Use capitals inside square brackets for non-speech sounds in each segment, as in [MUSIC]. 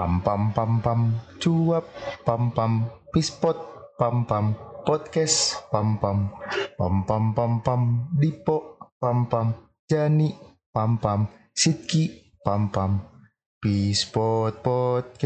Pam pam pam pam. Cuap pam pam. Pispot pam pam. Podcast pam pam. Pam pam pam pam. Dipo pam pam. Jani pam pam. Sitki pam pam pispot podcast.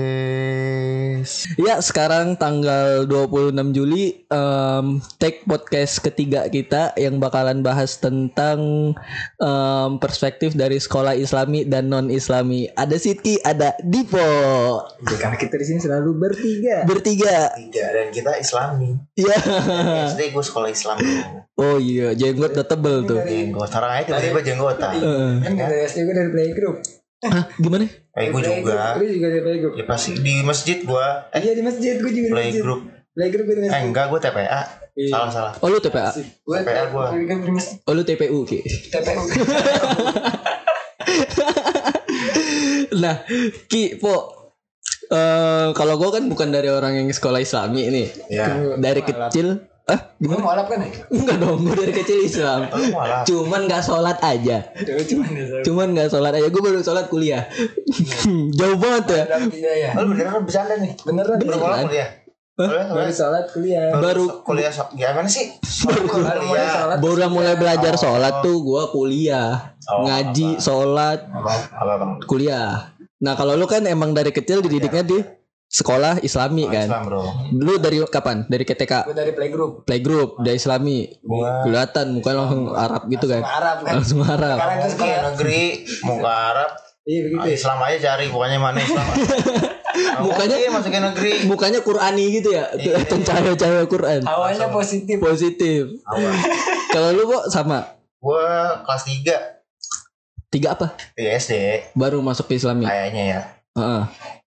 Ya sekarang tanggal 26 Juli em, Take podcast ketiga kita Yang bakalan bahas tentang em, Perspektif dari sekolah islami dan non islami Ada Siti, ada Dipo. Ya, karena kita di sini selalu bertiga. Bertiga. Tiga dan kita islami. Ya. SD gue sekolah islam Oh iya jenggot udah tebel tuh. Jenggot sekarang aja tiba-tiba jenggotan. Eh, Kan? Dari SD gue dari playgroup. Hah gimana? eh gue juga Gue juga dari playgroup. ya pasti di masjid gue eh Iya di masjid gue juga di masjid. playgroup Playgroup gue di eh masjid. enggak gue TPA Iya. salah salah Oh lu TPA? Gue TPA gua. Gue di masjid. Oh lu TPU Ki? TPU. [LAUGHS] Nah Ki, Po eh kalau gue kan bukan dari orang yang sekolah islami nih ya Dari kecil Ah Gue mau alap kan ya? Enggak dong, gue dari kecil Islam. malah Cuman gak sholat aja. Cuman gak sholat aja. Gue baru sholat kuliah. [LAUGHS] Jauh banget ya. Ya. lu beneran bercanda nih Beneran. Baru Beneran. mulai kuliah Kuliah, Baru kuliah. sholat kuliah. Baru kuliah so- gimana sih? Baru mulai sholat. baru mulai belajar sholat tuh gue kuliah. Oh, Ngaji, sholat, kuliah. Nah kalau lu kan emang dari kecil dididiknya di sekolah islami kan. Islam bro. Lu dari kapan? Dari KTK? Gue dari playgroup. Playgroup, dari islami. Gua Kelihatan muka langsung Arab gitu kan. Arab kan. Langsung Arab. Sekarang itu di sekolah. negeri mau ke Arab Iya begitu. ah, Islam aja cari pokoknya mana Islam. [LAUGHS] Mukanya- Mukanya masukin negeri. Mukanya Qurani gitu ya. Kelihatan cahaya-cahaya Quran. Awalnya positif. Positif. Awal. [LAUGHS] Kalau lu kok sama? Gua kelas 3 Tiga apa? di SD Baru masuk ke Islami. kayaknya ya. Heeh.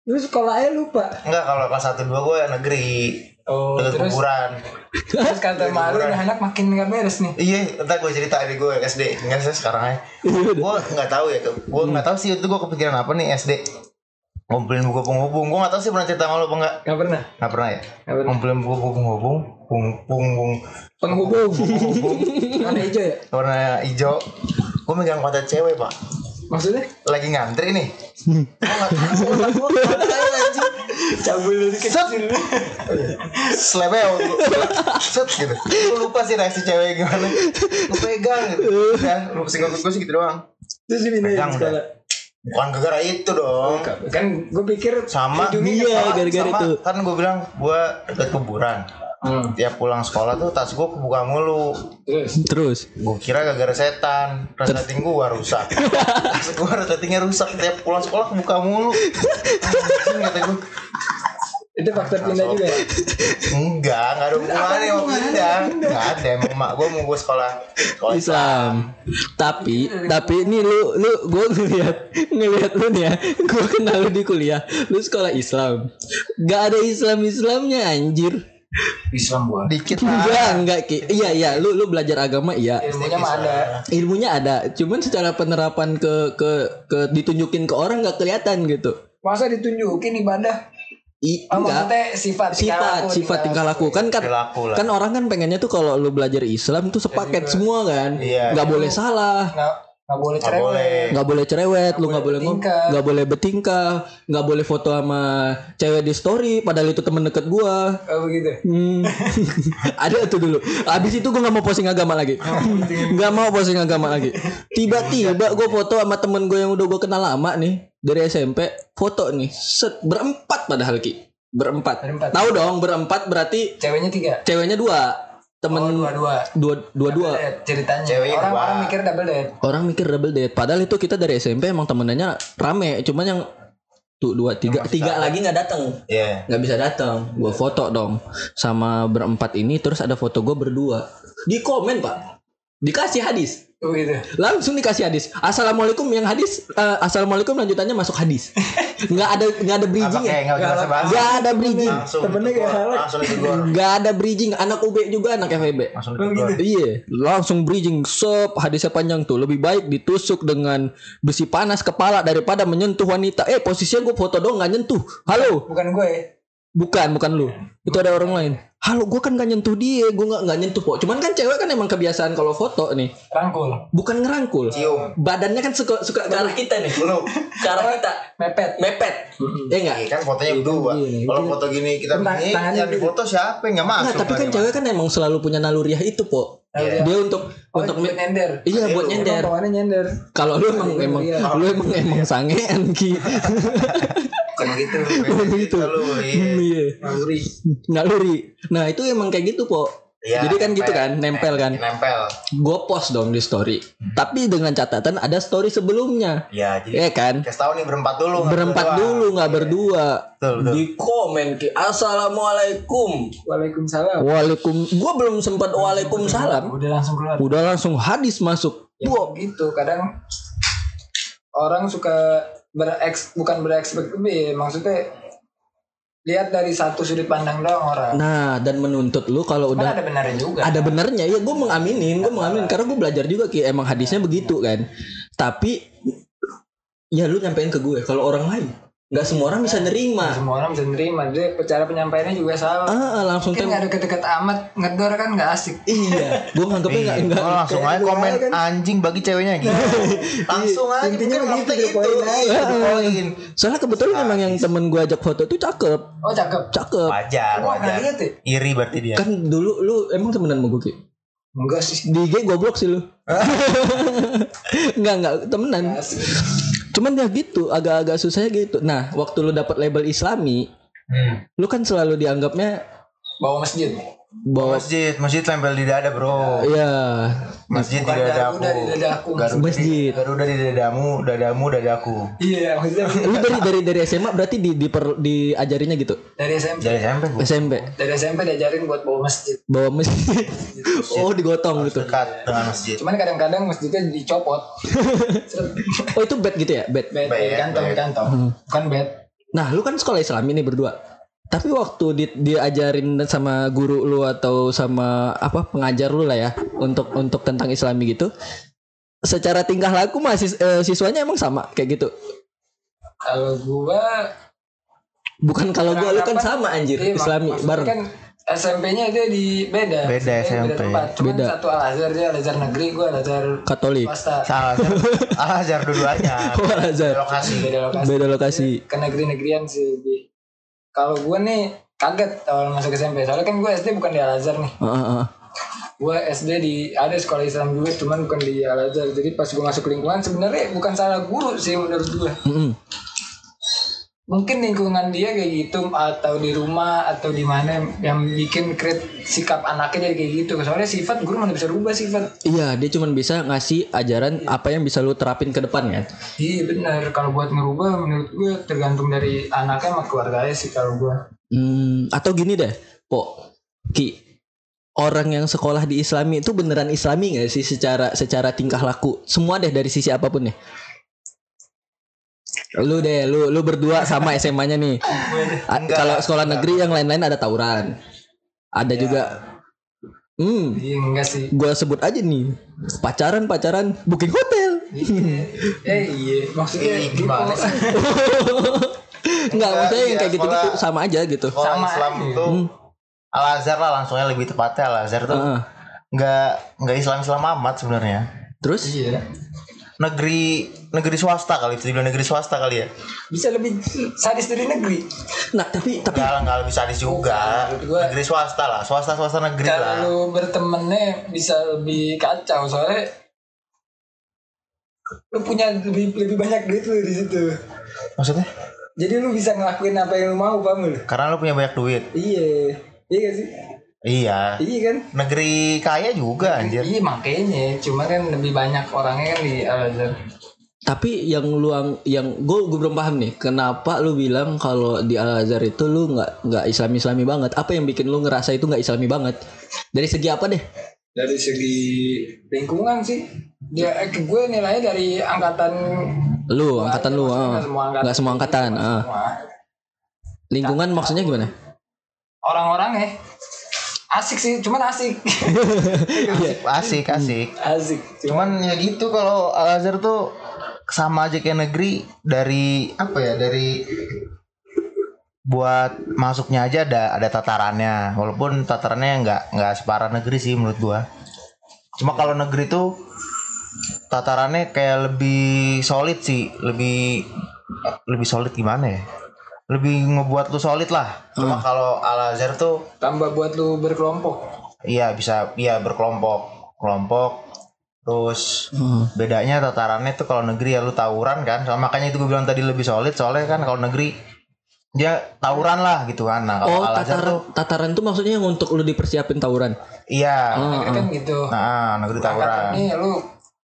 Lu sekolahnya lupa. Enggak kalau kelas 1 2 gua negeri Oh, terus kuburan. terus kata malu nih anak makin nggak beres nih. Iya, entar gue cerita di gue SD. Enggak sih sekarang aja. Gue nggak tahu ya. Gue nggak tahu sih itu gue kepikiran apa nih SD. Ngumpulin buku penghubung. Gue nggak tahu sih pernah cerita sama lo apa enggak. Nggak pernah. Nggak pernah ya. Nggak pernah. Ngumpulin buku penghubung. Pung pung pung. Penghubung. Mana hijau ya? Warna hijau. Gue megang kotak cewek pak. Maksudnya? Lagi ngantri nih. Cabul dari kecil. Slebeo Set gitu Gue lupa sih reaksi cewek gimana Gue pegang gitu Ya Lu single gue sih gitu doang Terus Pegang sekolah. Bukan gara-gara itu dong Kan gue pikir Sama ujungnya Iya, gara-gara sama. itu. Kan gue bilang Gue deket kuburan Hmm. Tiap pulang sekolah tuh tas gue kebuka mulu Terus Terus. Gue kira gara-gara setan Resleting gue rusak [LAUGHS] Tas gue resletingnya rusak Tiap pulang sekolah kebuka mulu Anjing kata gue itu faktor pindah juga ya? Enggak, enggak ada hubungannya sama pindah Enggak ada, emang emak gue mau gue sekolah Sekolah Islam. Tapi tapi ini lu lu gue ngeliat ngeliat lu nih ya. Gue kenal lu di kuliah. Lu sekolah Islam. Gak ada Islam Islamnya anjir. Islam gua. Dikit lah Enggak enggak Ki. Iya iya lu lu belajar agama iya. Ilmunya mah ada. Ilmunya ada. Cuman secara penerapan ke ke ke ditunjukin ke orang nggak kelihatan gitu. Masa ditunjukin ibadah? I, Oh, enggak. maksudnya sifat tingkah sifat laku, sifat tingkah laku kan kan kan orang kan pengennya tuh kalau lu belajar Islam tuh sepaket semua kan Iya. nggak boleh salah Nggak nggak boleh boleh. cerewet. nggak boleh cerewet lu nggak boleh ngom bertingkah. nggak boleh bertingkah nggak boleh foto sama cewek di story padahal itu temen deket gua Oh begitu. Hmm. [LAUGHS] ada tuh dulu abis itu gua nggak mau posting agama lagi nggak mau posting agama lagi tiba-tiba gua foto sama temen gue yang udah gua kenal lama nih dari SMP foto nih set berempat padahal ki berempat, Berempat. tahu dong berempat berarti Ceweknya tiga. ceweknya dua temen Oh, dua dua dua Double date ceritanya. Ceweknya orang dua. orang mikir double date. orang mikir double date. Padahal itu kita dari SMP emang temenannya rame. Cuman yang tuh dua tiga tiga lagi nggak datang Iya. Nggak bisa datang gue foto dong. Sama berempat ini terus ada foto gue berdua. Di komen pak dikasih hadis. Oh gitu. langsung dikasih hadis. Assalamualaikum yang hadis eh, assalamualaikum lanjutannya masuk hadis. [LAUGHS] Nggak ada nggak ada bridging ya nggak bahasa bahasa nggak ada bridging. Langsung Temennya kayak [LAUGHS] nggak ada bridging. Anak UB juga anak FEB Langsung Oh, gitu. Iya, langsung bridging. Sop hadisnya panjang tuh. Lebih baik ditusuk dengan besi panas kepala daripada menyentuh wanita. Eh, posisinya gue foto dong nggak nyentuh. Halo, Bukan gue. Bukan bukan lu. Itu ada orang lain. halo gue kan gak nyentuh dia gue gak, nggak nyentuh kok cuman kan cewek kan emang kebiasaan kalau foto nih Rangkul. bukan ngerangkul Cium. badannya kan suka suka ke arah kita nih Belum. ke arah kita Mepet. mepet ya enggak Iya kan fotonya berdua. gini, Kalau itu- foto gini kita begini, tangannya yang di foto siapa yang nggak masuk? Nah, tapi kan cewek kan emang selalu punya naluriah itu po Iya. dia untuk Oh, untuk buat nyender. iya buat Emang nyender nyender. kalau lu emang Iya, emang iya. lu emang emang sangean ki [LAUGHS] Bukan [LAUGHS] gitu. Bukan gitu. Lu, iya. iya Naluri. naluri nah itu emang kayak gitu po Iya, Jadi kan gitu kan, nempel kan. Nempel. gue post dong di story tapi dengan catatan ada story sebelumnya Ya, jadi ya kan kasih tahu nih berempat dulu. berempat berdua. dulu nggak berdua Betul, betul. di komen ki assalamualaikum Waalaikumsalam. waalaikum gue belum sempat waalaikumsalam Udah langsung keluar. udah langsung hadis masuk Ya, gitu kadang orang suka bereks bukan berekspek lebih maksudnya lihat dari satu sudut pandang doang orang. Nah dan menuntut lu kalau Cuman udah ada benarnya juga. Ada benernya ya gue mengaminin gue mengaminin karena gue belajar juga ki. Emang hadisnya begitu kan. Tapi ya lu nyampein ke gue kalau orang lain nggak semua orang bisa nerima semua orang bisa nerima dia cara penyampaiannya juga salah ah langsung mungkin tem nggak deket-deket amat ngedor kan nggak asik iya [LAUGHS] gue nganggepnya nggak Iya. nggak Oh, langsung aja komen kan. anjing bagi ceweknya gitu. [LAUGHS] langsung aja. Intinya mungkin begitu, point aja. Iya, soalnya kebetulan emang yang temen gue ajak foto tuh cakep oh cakep cakep Wajar, wajar. ya Iri berarti dia. kan dulu lu emang temenan sama gue ki enggak sih di IG goblok sih lu [LAUGHS] Enggak enggak temenan. Cuman ya gitu agak-agak susah gitu Nah waktu lu dapat label islami Hmm. Lu kan selalu dianggapnya bawa masjid Bawa Masjid, masjid tempel di dada, Bro. Iya Masjid di Bukan dadaku. Garuda di dadaku. Garuda Masjid. Di, Garuda di dadamu, dadamu dadaku. iya maksudnya Lu dari dari dari SMA berarti di, di diajarinya gitu dari SMP Jadi SMP Bu. SMP dari SMP diajarin buat bawa masjid Bawa masjid Oh digotong gitu Dekat dengan masjid. cuman kadang-kadang masjidnya dicopot. [LAUGHS] Oh itu bed gitu ya bed bed Bed, di kantong di bed. kantong bukan bed Nah lu kan sekolah islami nih berdua tapi waktu di, diajarin sama guru lu atau sama apa pengajar lu lah ya untuk untuk tentang islami gitu secara tingkah laku masih eh, siswanya emang sama kayak gitu kalau gua bukan kalau gua lu kan sama anjir iya, islami bareng kan SMP-nya dia di beda Beda SMP. tempat. Cuman Beda. satu Al Azhar dia Al Azhar negeri gua Al Azhar Katolik Salah, Al [LAUGHS] Azhar dua-duanya. Oh, Al Azhar. Lokasi. beda lokasi beda lokasi ke negeri-negerian sih lebih kalau gua nih kaget awal masuk SMP soalnya kan gua SD bukan di Al Azhar nih Heeh, heeh. gue SD di ada sekolah Islam juga cuman bukan di Al Azhar jadi pas gue masuk lingkungan sebenarnya bukan salah guru sih menurut gue Mm-mm. Mungkin lingkungan dia kayak gitu atau di rumah atau di mana yang bikin create sikap anaknya jadi kayak gitu. Soalnya sifat guru mana bisa rubah sifat. Iya dia cuma bisa ngasih ajaran apa yang bisa lu terapin ke depan kan iya benar. Kalau buat ngerubah menurut gue tergantung dari anaknya sama keluarganya sih kalau gue Hmm, atau gini deh, po, ki, orang yang sekolah di Islami itu beneran Islami nggak sih secara secara tingkah laku? Semua deh dari sisi apa pun nih. Lu deh, lu lu berdua sama [LAUGHS] SMA-nya nih. Enggak, Kalau sekolah enggak. negeri yang lain-lain ada tawuran. Ada juga Hmm, iya enggak sih gua sebut aja nih. Pacaran, pacaran, booking hotel. Iya. eh iya maksudnya Eh, gitu. gimana sih? [LAUGHS] Enggak, Enggak, maksudnya yang iya, kayak gitu-gitu sama aja gitu. Sama. Islam itu Al Azhar lah langsungnya lebih tepatnya Al Azhar tuh Heeh. nggak nggak Islam Islam amat sebenarnya. Terus iya Negeri negeri swasta kali itu dibilang negeri swasta kali ya. bisa lebih sadis dari negeri nah tapi tapi Enggak nggak lebih sadis juga. Menurut gua- Negeri swasta lah, swasta swasta negeri lah. kalau bertemannya bisa lebih kacau soalnya lu punya lebih lebih banyak duit lu di situ Maksudnya? jadi lu bisa ngelakuin apa yang lu mau paham lu Karena lu punya banyak duit. iya iya gak sih Iya. iya kan Negeri kaya juga anjir. iya makanya cuma kan lebih banyak orangnya kan di Al Azhar Tapi yang lu ang- yang gue gue belum paham nih, kenapa lu bilang kalau di Al Azhar itu lu nggak nggak Islami Islami banget? Apa yang bikin lu ngerasa itu nggak Islami banget? Dari segi apa deh? dari segi lingkungan sih dia eh, gue nilainya dari angkatan Lu, gua angkatan lu, ah. nggak semua angkatan nggak semua angkatan. Ah. semua. Lingkungan maksudnya gimana? orang-orangnya asik sih cuman asik [LAUGHS] Asik asik. asik cuma Cuman ya gitu kalau Al Azhar tuh sama aja kayak negeri dari apa ya dari buat masuknya aja ada ada tatarannya. Walaupun tatarannya nggak nggak separah negeri sih menurut gua. Cuma kalau negeri tuh tatarannya kayak lebih solid sih lebih lebih solid gimana ya? Lebih ngebuat lu solid lah. Cuma kalau Al Azhar tuh Tambah buat lu berkelompok. iya bisa iya berkelompok. Kelompok terus Hmm. bedanya tatarannya tuh kalau negeri ya lu tawuran kan Soalnya makanya itu gue bilang tadi lebih solid soalnya kan kalau negeri dia tawuran lah gitu kan nah Oh, kalau Al Azhar tataran tuh tataran tuh maksudnya yang untuk lu dipersiapin tawuran. iya Oh, Negeri kan gitu. nah negeri tawuran nih lu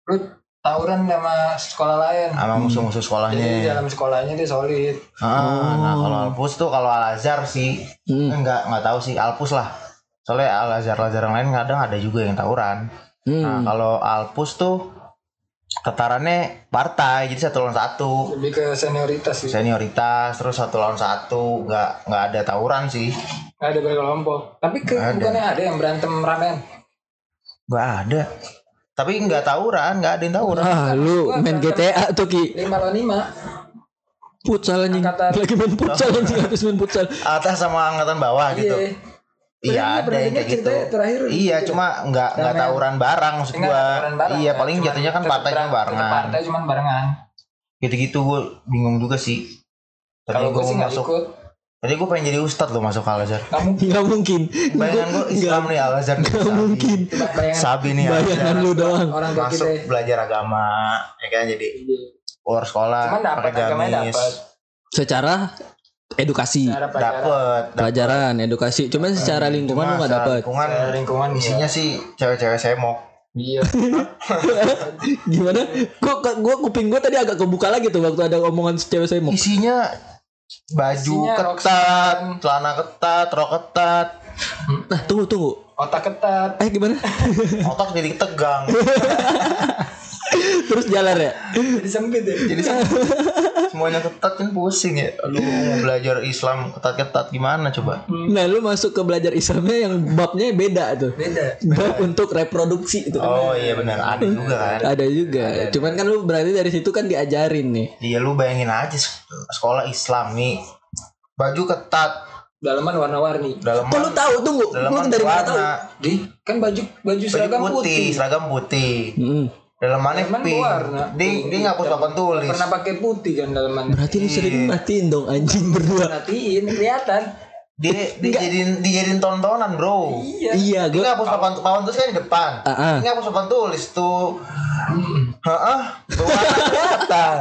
lu tawuran sama sekolah lain. sama musuh-musuh Jadi sekolahnya dalam sekolahnya dia solid. Ah, nah kalau Alpus tuh kalau Al Azhar sih Hmm. enggak nggak tahu sih Alpus lah soalnya Al Azhar Al Azhar yang lain kadang ada juga yang tawuran Hmm. nah kalau Alpus tuh tatarannya partai jadi satu lawan satu Lebih ke senioritas sih. senioritas terus satu lawan satu nggak nggak ada tawuran sih Nggak ada berkelompok. Tapi ke, ada. bukannya ada yang berantem ramen. nggak ada tapi nggak tawuran nggak ada yang tawuran Ah, lu main GTA tuh Ki. Lima lawan lima. Futsal anjing. Angkatan. Lagi main futsal anjing habis main futsal. atas sama angkatan bawah gitu Iya. iya ada yang kayak gitu terakhir iya gitu. cuma nggak nggak tawuran bareng maksud gua bareng, iya ya. paling Cuman jatuhnya kan partainya barengan Partai cuman barengan. gitu-gitu gue bingung juga sih Kalau gue gue sih masuk ikut. tadi gue pengen jadi ustad loh masuk Al Azhar Kamu Enggak mungkin. bayangan gue Islam nih Al Azhar Sabi. mungkin. bayangan Sabi nih Al Bayangan Azhar. lu doang. orang masuk kita. belajar agama ya kan jadi keluar sekolah Cuman dapat agamanya dapat. Secara edukasi, Cara pelajaran. dapet pelajaran, edukasi. Cuman secara lingkungan lu nggak dapet. lingkungan lingkungan isinya sih cewek-cewek semok Iya. [LAUGHS] Gimana? Gua gua kuping gua tadi agak kebuka lagi tuh waktu ada omongan cewek saya mau. isinya baju Isinya ketat celana ketat rok ketat Nah, tunggu tunggu. Otak ketat. Eh gimana? [LAUGHS] otak jadi tegang [LAUGHS] Terus jalan ya? Jadi sempit ya. jadi semuanya ketat kan pusing ya lu mau belajar Islam ketat-ketat gimana coba Nah, lu masuk ke belajar Islamnya yang babnya beda tuh. Beda. Bab untuk reproduksi itu. oh iya benar ada juga kan Ada juga. Cuman kan lu berarti dari situ kan diajarin nih. Iya lu bayangin aja sekolah Islam nih baju ketat Dalaman warna-warni. dalam Kok lu tahu tunggu? Lu dalaman dari mana tahu? Di kan baju baju baju seragam putih, putih. seragam putih Mm-mm. Dalamannya Dalaman pink warna. dia dia ngapus papan tulis Pernah pakai putih kan dalaman. Berarti lu sering matiin dong anjing berdua. Perhatiin kelihatan. dia dijadiin dijadiin tontonan bro Iya. Iya, dia gua ngapus papan papan tulis kan di depan Ah, ah. dia ngapus papan tulis tuh Heeh, kelihatan.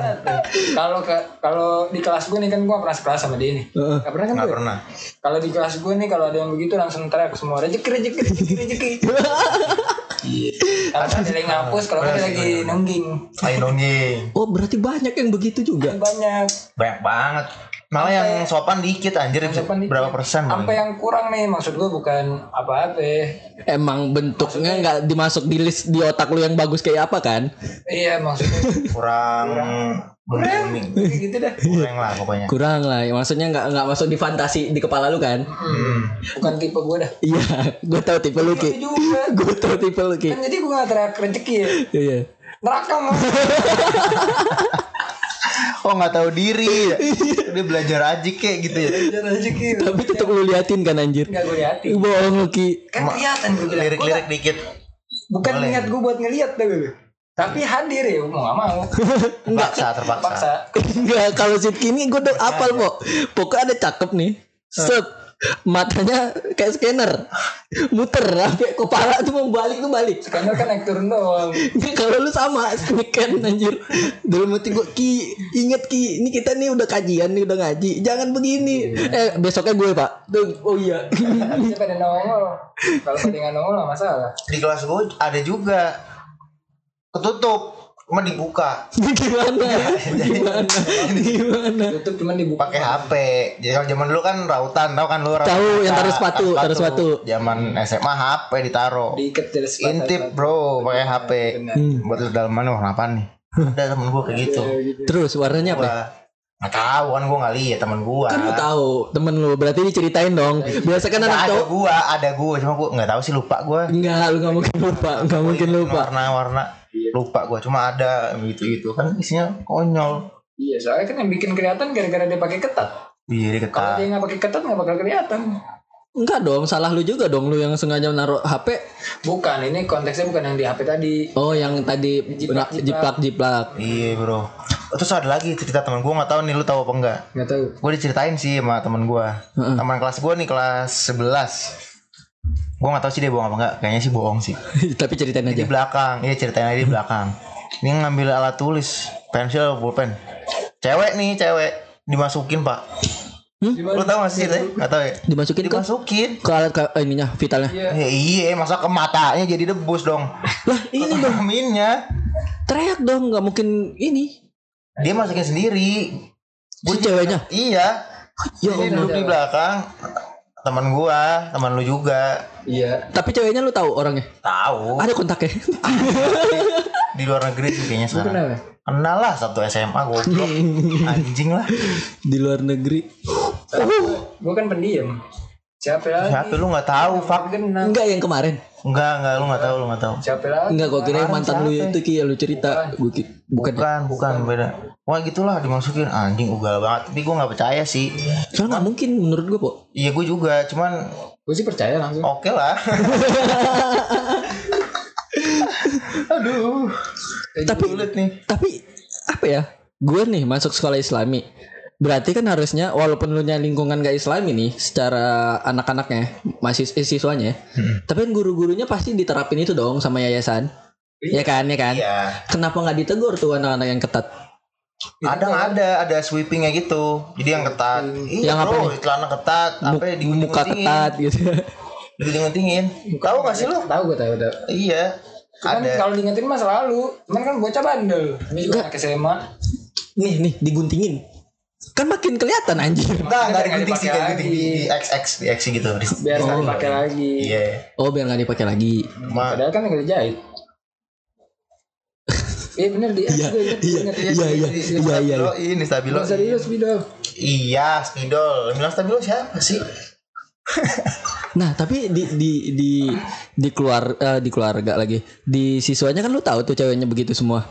Kalau ke kalau di kelas gue nih kan gue pernah sekelas sama dia nih. Heeh. Gak pernah kan Nggak gue? pernah. Kalau di kelas gue nih kalau ada yang begitu langsung teriak semua rezeki rezeki rezeki rezeki. [LAUGHS] Iya. Kalau ada yang ngapus, kalau ada lagi nungging Ayo nongging. Oh, berarti banyak yang begitu juga. banyak. Banyak banget. Malah yang sopan dikit anjir bisa sopan dikit. berapa persen? Sampai yang kurang nih maksud gue bukan apa-apa. Emang bentuknya nggak dimasuk di list di otak lu yang bagus kayak apa kan? Iya maksudnya kurang kurang booming. gitu dah. kurang lah pokoknya. Kurang lah, maksudnya nggak nggak masuk di fantasi di kepala lu kan? Hmm. Bukan tipe gue dah. Iya, gue tahu tipe lu ki. Gue [LAUGHS] tahu tipe lu ki. Kan jadi gue gak teriak rezeki ya. Iya. Neraka mau. [LAUGHS] Oh nggak tahu diri. Dia belajar aja kayak gitu ya. Belajar rezeki. Tapi tetap lu liatin kan anjir. Enggak gue liatin. Bohong lu ki. Kan kelihatan gue bilang. Lirik-lirik dikit. nggak- Bukan Boleh. niat gue buat ngeliat gue. Tapi hadir ya, mau [LAUGHS] gak mau. Terpaksa, terpaksa. Paksa. Enggak, kalau si kini gue udah apal kok. Pokoknya ada cakep nih. Set. Matanya kayak scanner. Muter sampai kepala tuh mau balik tuh balik. Karena kan naik turun doang. [LAUGHS] Kalau lu sama scan anjir. Dalam hati gue Ki, inget Ki, ini kita nih udah kajian nih udah ngaji. Jangan begini. Eh besoknya gue, Pak. Tuh, oh iya. Bisa pada nongol. Kalau pada nggak nongol masalah. Di kelas gue ada juga ketutup, cuma dibuka [LAUGHS] Gimana? Gimana? Gimana? Tutup cuman dibuka. pakai HP. Jadi kalau zaman dulu kan rautan, tahu kan lu rautan Tahu, yang taruh sepatu, taruh sepatu. Zaman SMA HP ditaruh. Diikat dari sepatu. Intip bro, pakai HP. Benar. Buat lu dalaman wah kenapa nih? Ada temen gue kayak gitu. Terus warnanya apa? Gua nggak tahu kan gue nggak lihat temen gue. Kan lu tahu temen lu berarti diceritain dong. Biasa kan anak ada cowok gua, ada gua, cuma gua nggak tahu sih lupa gua. Enggak, lu gak mungkin lupa, gak mungkin lupa. Warna-warna lupa gua, cuma ada gitu-gitu kan isinya konyol. Iya, soalnya kan yang bikin kelihatan gara-gara dia pakai ketat. Iya dia Kalau ketat. dia nggak pakai ketat nggak bakal kelihatan. Enggak dong, salah lu juga dong lu yang sengaja naruh HP. Bukan, ini konteksnya bukan yang di HP tadi. Oh, yang tadi Jiplak, jiplak jiplak. Iya bro. Terus ada lagi cerita teman gue nggak tahu nih lu tahu apa enggak? Nggak tahu. Gue diceritain sih sama teman gue. Heeh. Teman kelas gue nih kelas 11 Gue nggak tahu sih dia bohong apa enggak. Kayaknya sih bohong sih. [LAUGHS] Tapi ceritain Di aja. belakang, iya ceritain aja di belakang. Ini ngambil alat tulis, pensil, pulpen. Cewek nih, cewek dimasukin pak. Lu tau gak sih ceritanya? Gak tau ya? Dimasukin ke Dimasukin. ke alat ke, eh, ininya vitalnya. Iya. Ya, iya, masa ke matanya jadi debus dong. Lah, ini dong. Aminnya. Teriak dong, nggak mungkin ini. Dia masukin sendiri. Si ceweknya. Iya. Ya Allah. duduk di belakang. Teman gua, teman lu juga. Iya. Tapi ceweknya lu tahu orangnya? Tahu. Ada kontaknya? Di luar negeri sih kayaknya sekarang. Kenapa? Kenal lah satu SMA goblok. [LAUGHS] Anjing lah. Di luar negeri. Gue kan pendiam. Siapa lagi? Siapa lu nggak tahu, Fak? Kenal. Enggak yang kemarin. Enggak, enggak lu nggak tahu, lu nggak tahu. Siapa lagi? Enggak, gua kira mantan lu itu Ki yang lu cerita. Gua ki- bukan. Bukan, bukan beda. Wah gitulah dimasukin anjing ugal banget. Tapi gua nggak percaya sih. Soalnya nggak mungkin menurut gua, Po. Iya gue juga, cuman Gue sih percaya langsung. oke lah. [LAUGHS] Aduh. Tapi Sulit nih. tapi apa ya? Gue nih masuk sekolah Islami. Berarti kan harusnya walaupun lu lingkungan gak Islami nih secara anak-anaknya masih eh, siswanya, tapi kan guru-gurunya pasti diterapin itu dong sama yayasan. Ya kan, ya kan? Iya. Kenapa nggak ditegur tuh anak-anak yang ketat? Ada nggak ada, ada sweepingnya gitu. Jadi yang ketat. Iya Yang apa bro, nih? celana ketat, apa ya Mu- muka ketat gitu. [LAUGHS] Digunting-guntingin. Tahu gak sih lu? Tahu gue tahu tahu. Iya. Cuman Ada. kalau diingetin mah selalu. Cuman kan bocah bandel. Ini juga anak SMA. nih, nih diguntingin. Kan makin kelihatan anjir. Enggak, enggak Nggak digunting sih, kayak gunting di, di XX, di X gitu. Di- Biar nggak Oh. dipakai lagi. Iya. Oh, biar nggak dipakai lagi. Ma, Padahal kan nggak dijahit. Iya bener dia. Iya, iya, inget. iya, iya, iya, iya, iya. Stabilo, ini stabilo. Dia spidol. Iya, spidol. Bilang stabilo siapa sih? [LAUGHS] Nah, tapi di di di di keluar eh, di keluarga lagi. Di siswanya kan lu tahu tuh ceweknya begitu semua.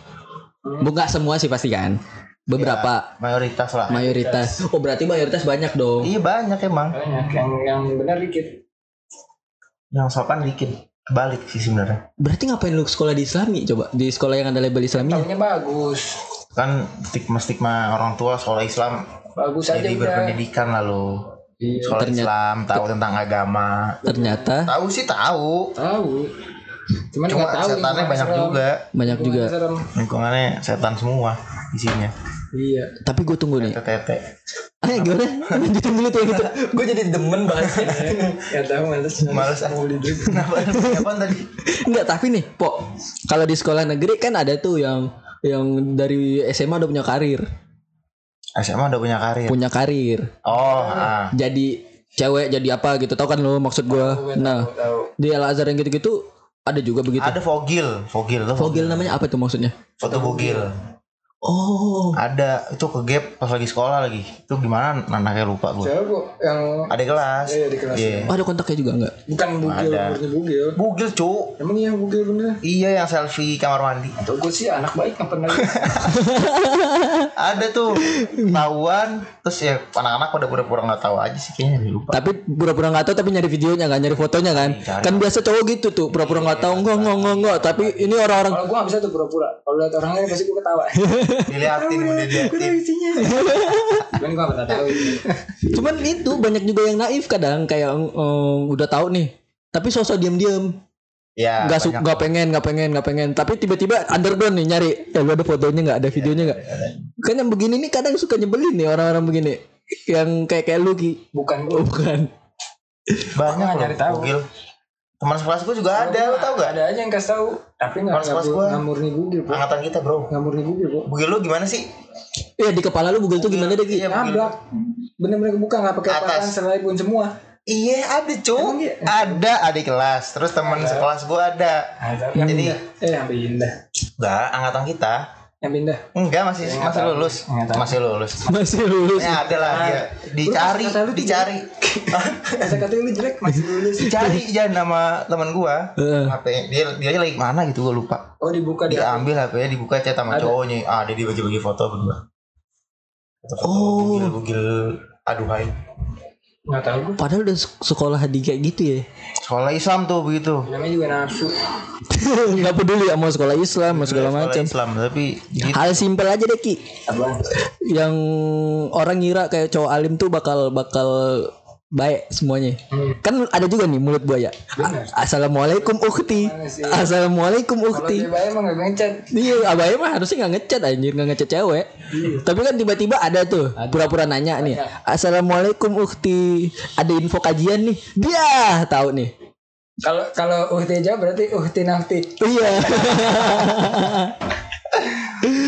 Bukan semua sih pasti kan. Beberapa Mayoritas lah. mayoritas. Oh, berarti mayoritas banyak dong. Iya banyak emang. Banyak yang yang benar dikit. Yang sopan dikit. Kebalik sih sebenarnya. Berarti ngapain lu sekolah di Islami coba? Di sekolah yang ada label Islami? Tahunya bagus. Kan stigma-stigma orang tua sekolah Islam Bagus aja jadi berpendidikan lalu. Iya. Sekolah Ternyata- Islam, tahu tentang agama. Ternyata Tahu sih tahu. Tahu. Cuman Cuma tahu setannya banyak serem. juga. banyak juga. Serem. Lingkungannya setan semua isinya. Iya. Tapi gue tunggu nih. Tete. Eh gimana? Lanjutin dulu tuh yang itu. Gue jadi demen bahasnya. Ya tahu males. Males ah. Kenapa? Apaan tadi? Enggak, tapi nih, Po. Kalau di sekolah negeri kan ada tuh yang yang dari SMA udah punya karir, SMA udah punya karir. punya karir. Oh, ah. Jadi cewek jadi apa gitu. Tahu kan lo maksud gua? Nah, Tahu. di Al Azhar yang gitu-gitu ada juga begitu. Ada fogil, fogil tuh. Fogil namanya apa tuh maksudnya? Foto bugil. Oh, Ada itu ke gap pas lagi sekolah lagi. Itu gimana? Anaknya lupa gue. Siapa bu? Yang Ada kelas. Iya, di kelas. Iya. oh, ada kontaknya juga enggak? bukan bugil, Ada. bugil. Bugil cu. Emang iya bugil bener? Iya yang selfie kamar mandi. Atau gue sih anak baik nggak pernah. [LAUGHS] Ada tuh tahuan terus ya anak-anak pada pura-pura nggak tahu aja sih kayaknya dia lupa. Tapi pura-pura nggak tahu tapi nyari videonya kan, nyari fotonya kan. Cari. Kan biasa cowok gitu tuh, pura-pura nggak tahu enggak enggak enggak enggak. Tapi ini orang-orang Kalau gue nggak bisa tuh pura-pura. Kalau lihat orang lain pasti gue ketawa. [LAUGHS] Diliatin udah diliatin. isinya. Cuman nggak pernah tahu. Cuman itu banyak juga yang naif kadang kayak eh, udah tahu nih. Tapi sosok diam-diam, Ya. nggak su- nggak pengen, nggak pengen, nggak pengen. Tapi tiba-tiba underground nih nyari, ya lu ada fotonya nggak, ada videonya nggak? Kan yang begini nih kadang suka nyebelin nih orang-orang begini. Yang kayak kayak lu Ki. Bukan gue. Oh, bukan. banyak loh, nyari tahu. Teman sekelas gue juga ada, lu tau gak? Ada aja yang kasih tahu. Tapi nggak Pas kelas nggak murni bugil. Bu. Angkatan kita bro. Nggak murni bugil bu. Bugil lu gimana sih? Iya di kepala lu bugil tuh gimana deh? Iya, bugil. Nabrak. Bener-bener kebuka nggak pakai Atas. apaan selain pun semua. Iya ada cu iya? Ada adik kelas Terus teman sekelas gue ada Yang Jadi pindah. Eh yang pindah. Enggak angkatan kita Yang pindah. Enggak masih Nggak masih lulus Nggak tahu. Masih lulus Masih lulus. Ya ada lah dia Dicari kata lu Dicari [LAUGHS] Kata kata lu jelek masih lulus. Dicari aja nama teman gua Heeh. HP dia dia lagi mana gitu gua lupa Oh dibuka dia. diambil HP-nya dibuka chat sama Ada. cowoknya ah dia dibagi-bagi foto berdua foto-foto Oh. bugil bugil Aduh hai. Nggak tahu gue. Padahal udah sek- sekolah di kayak gitu ya. Sekolah Islam tuh begitu. Namanya juga nafsu. [LAUGHS] Nggak peduli ya mau sekolah Islam, mau segala Sekolah macam. Islam tapi gitu. Hal simpel aja deh Ki. Abang. Yang orang ngira kayak cowok alim tuh bakal bakal baik semuanya. Kan ada juga nih mulut buaya. Assalamualaikum ukhti. sih? Assalamualaikum Kalau dia bayar emang nggak ngecat. Iya, abah mah harusnya nggak ngechat anjir, nggak ngechat cewek. Tapi kan tiba-tiba ada tuh pura-pura nanya nih. Assalamualaikum ukhti. Ada info kajian nih. Dia tahu nih. Kalau kalau uhti jawab berarti uhti nafti. Iya. [LAUGHS]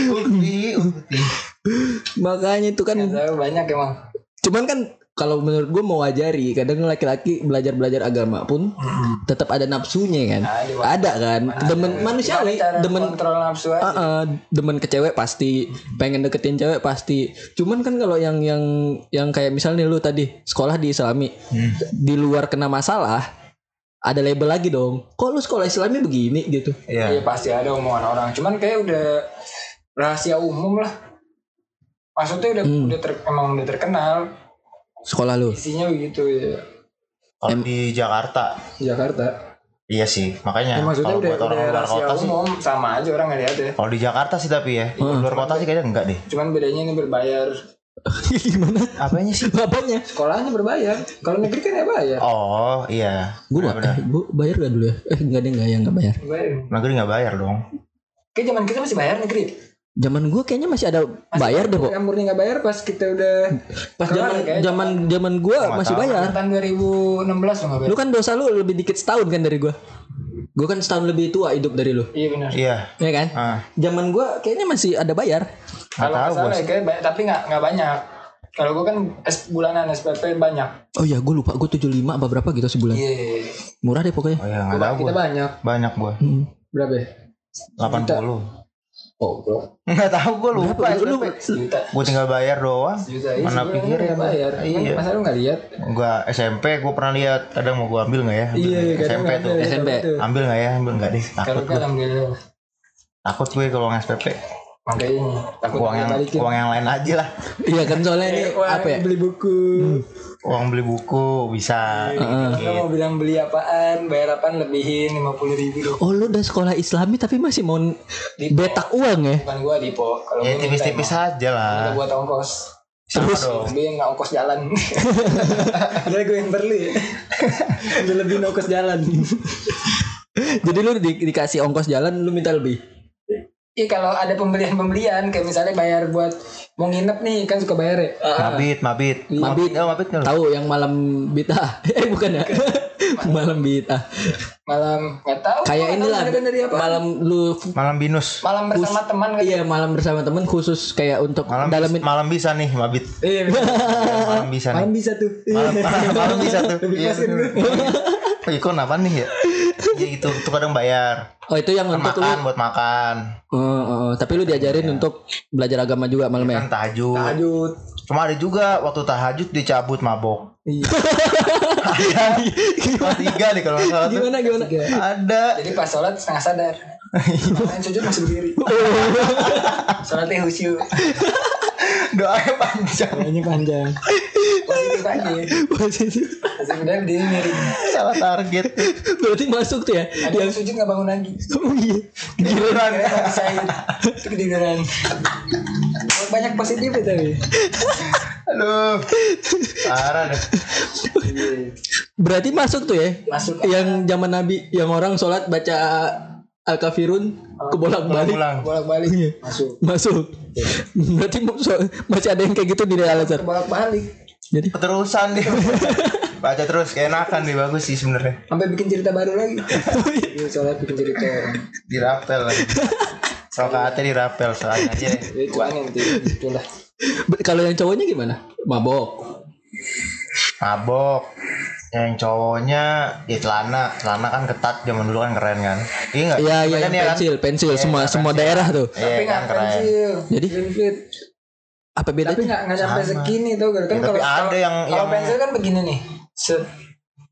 Ukti, ukti. Makanya itu kan banyak emang. cuman kan kalau menurut gue mau wajari kadang laki-laki belajar belajar agama pun tetap ada nafsunya kan Ada, ada kan demen manusiawi Cara demen kontrol nafsu aja. Ah, ah, demen ke cewek pasti pengen deketin cewek pasti cuman kan kalau yang yang yang kayak misalnya lu tadi sekolah di islami di luar kena masalah ada label lagi dong kok lu sekolah islami begini gitu Iya. Iya pasti ada omongan orang. Cuman kayak udah rahasia umum lah. Maksudnya udah Hmm. udah ter, emang udah terkenal sekolah lu isinya begitu ya. Kalau di Jakarta Jakarta. Iya sih, makanya Ya, maksudnya kalau udah buat orang luar rahasia kota sih. umum sama aja orang ngeliat ya. Kalau di Jakarta sih tapi ya, di luar kota sih kayaknya enggak deh. Cuman bedanya ini berbayar. [LAUGHS] gimana Apanya sih? apanya Sekolahnya berbayar. Kalau negeri kan ya bayar. Oh iya, gue Benar-benar. eh, gua bayar gak dulu ya eh enggak deh enggak ya enggak bayar Bayar. negeri nggak bayar dong. Kayak zaman kita masih bayar negeri. Zaman gue kayaknya masih ada bayar deh pok Yang murni nggak bayar pas kita udah pas zaman zaman zaman gue masih tahu. bayar tahun 2016 lo nggak bayar. lu kan dosa lu lebih dikit setahun kan dari gue gue kan setahun lebih tua hidup dari lu Iya benar. Iya. ya kan Ah, zaman gue kayaknya masih ada bayar Kalau salah ya, kayak ba- tapi nggak nggak banyak. Kalau gue kan S bulanan SPP banyak. oh iya gue lupa gue 75 apa berapa gitu sebulan Iya. murah deh pokoknya Oh iya nggak tahu Kita gua. banyak. Banyak gua. Hmm. Berapa? ya? 80. Oh, bro. Nggak tahu gua lupa. Lu-. Gua tinggal bayar doang. Sejuta. Iya, Mana nggak bayar. Iya. Iya. Masa lu nggak lihat? Gua SMP gua pernah lihat kadang mau gua ambil nggak ya? Ambil Iya, ya? kadang SMP tuh. ada, SMP. Ambil nggak ya? Ambil nggak deh. Kalau Takut gue gua. alhamdulillah. Takut gue kalau nge SPP. Makanya takut Uang yang uang yang lain aja lah. iya kan soalnya ini apa ya beli buku. Uang beli buku bisa. Lo dikit-dikit. mau bilang beli apaan, bayar apaan lebihin 50 ribu dong. oh lu udah sekolah islami tapi masih mau Di betak uang ya Bukan gua Dipo. Kalau Ya gua tipis-tipis aja lah. Minta buat ongkos. Dong. Tapi nggak ongkos jalan. [LAUGHS] Padahal gue yang perlu ya. Udah lebih ongkos jalan. jadi lu di- dikasih ongkos jalan lu minta lebih Iya kalau ada pembelian-pembelian kayak misalnya bayar buat mau nginep nih kan suka bayar ya. Mabit, mabit. Mabit. Oh, mabit lu? tahu yang malam bita [LAUGHS] eh bukan ya malam bita Malam nggak tahu. kayak inilah dari apa. malam lu Malam binus. Malam bersama teman kan. iya malam bersama temen khusus kayak untuk Malam dalamin malam bisa nih mabit. Iya. malam bisa nih. Malam bisa tuh. Malam, [LAUGHS] malam bisa tuh. Iya. kan iya, kok kenapa nih ya? Iya itu, itu kadang bayar. oh itu yang untuk lu Makan buat makan. Oh, oh, oh. tapi lu diajarin untuk belajar agama juga malam ya Kan tahajud. Lanjut. Cuma ada juga waktu tahajud dicabut mabok. Iya. Ada. Kelas tiga nih kalau salah gimana gimana Ada. Jadi pas sholat setengah sadar. Main sujud masih berdiri. Sholatnya khusyuk. Doanya panjang. Doanya panjang. Positif aja. Positif. Masih benar dia miring. Salah target. berarti masuk tuh ya Ada yang sujud nggak bangun lagi. oh iya Giliran. Bisa Itu ketiduran. Banyak positif ya tapi. Aduh. Parah deh. berarti masuk tuh ya Masuk. yang zaman nabi yang orang sholat baca al kafirun ke bolak balik bolak balik Iya. masuk. masuk berarti masih ada yang kayak gitu di Al Azhar Bolak balik. jadi Keterusan dia. [LAUGHS] Baca terus kayak enakan nih bagus sih sebenarnya. Sampai bikin cerita baru lagi. [LAUGHS] Iya, sholat bikin cerita. Dirapel lagi. Rokaatnya dirapel soalnya aja deh. Ya, itu aneh nanti. Itulah. Be- kalau yang cowoknya gimana mabok Mabok. Yang cowoknya ya celana, celana kan ketat zaman dulu kan keren kan. Iya enggak? iya iya yang pensil pensil semua semua daerah tuh Iya Tapi kan nggak keren. pensil. Jadi? Apa Tapi bedanya nggak nggak sampai segini tuh kan Ya, tapi kalau ada yang- kalau yang- pensil kan begini nih. Set.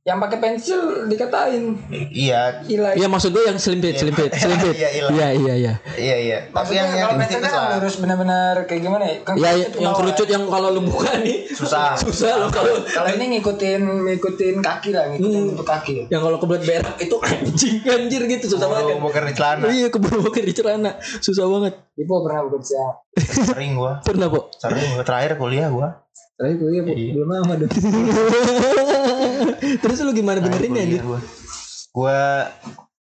Yang pakai pensil dikatain Iya, Iya maksud gue yang selimpit, selimpit, [LAUGHS] selimpit. Iya, iya. Iya, iya, iya. iya iya. Tapi Maksudnya yang yang pensil kan lah. harus benar-benar kayak gimana ya kan Ya, yang kerucut yang kalau lu buka nih Susah. [LAUGHS] susah lo kalau kalau ini ngikutin ngikutin kaki lah ngikutin Hmm. bentuk kaki yang kalau kebelet berak itu [LAUGHS] anjing anjir gitu susah banget. Oh, boker di celana. Iya keburu boker di celana susah banget. Ipo pernah bekerja Sering gua. Pernah po? Sering gua terakhir kuliah gua. tapi gue Iya. belum lama dong [LAUGHS] Terus lu gimana benerinnya Kuliah anjir?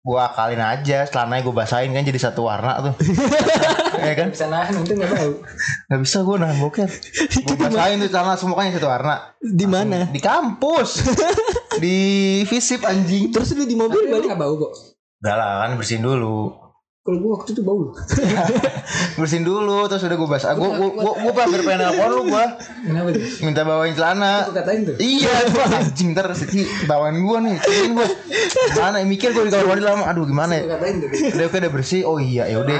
gua. Akalin aja celananya gua basahin kan jadi satu warna tuh. [LAUGHS] ya kan? bisa nahan untung nggak tahu Gak bisa gua nahan boker. [LAUGHS] Gua basahin tuh celana semuanya satu warna. Di mana? Di kampus. di visip anjing. Terus lu di mobil Tapi balik nggak bau kok Udah lah kan bersihin dulu. Kalau gue waktu itu bau [LAUGHS] Bersihin dulu terus udah gua basah. Gua gua gua, gua hampir pengen nelfon lu kenapa tuh Minta bawain celana. katain tuh Iya, gua anjing ntar Siti bawain gua nih. Cariin gua. Gimana? Mikir gua di kamar mandi lama. Aduh gimana ya? Udah oke udah bersih. Oh iya ya udah.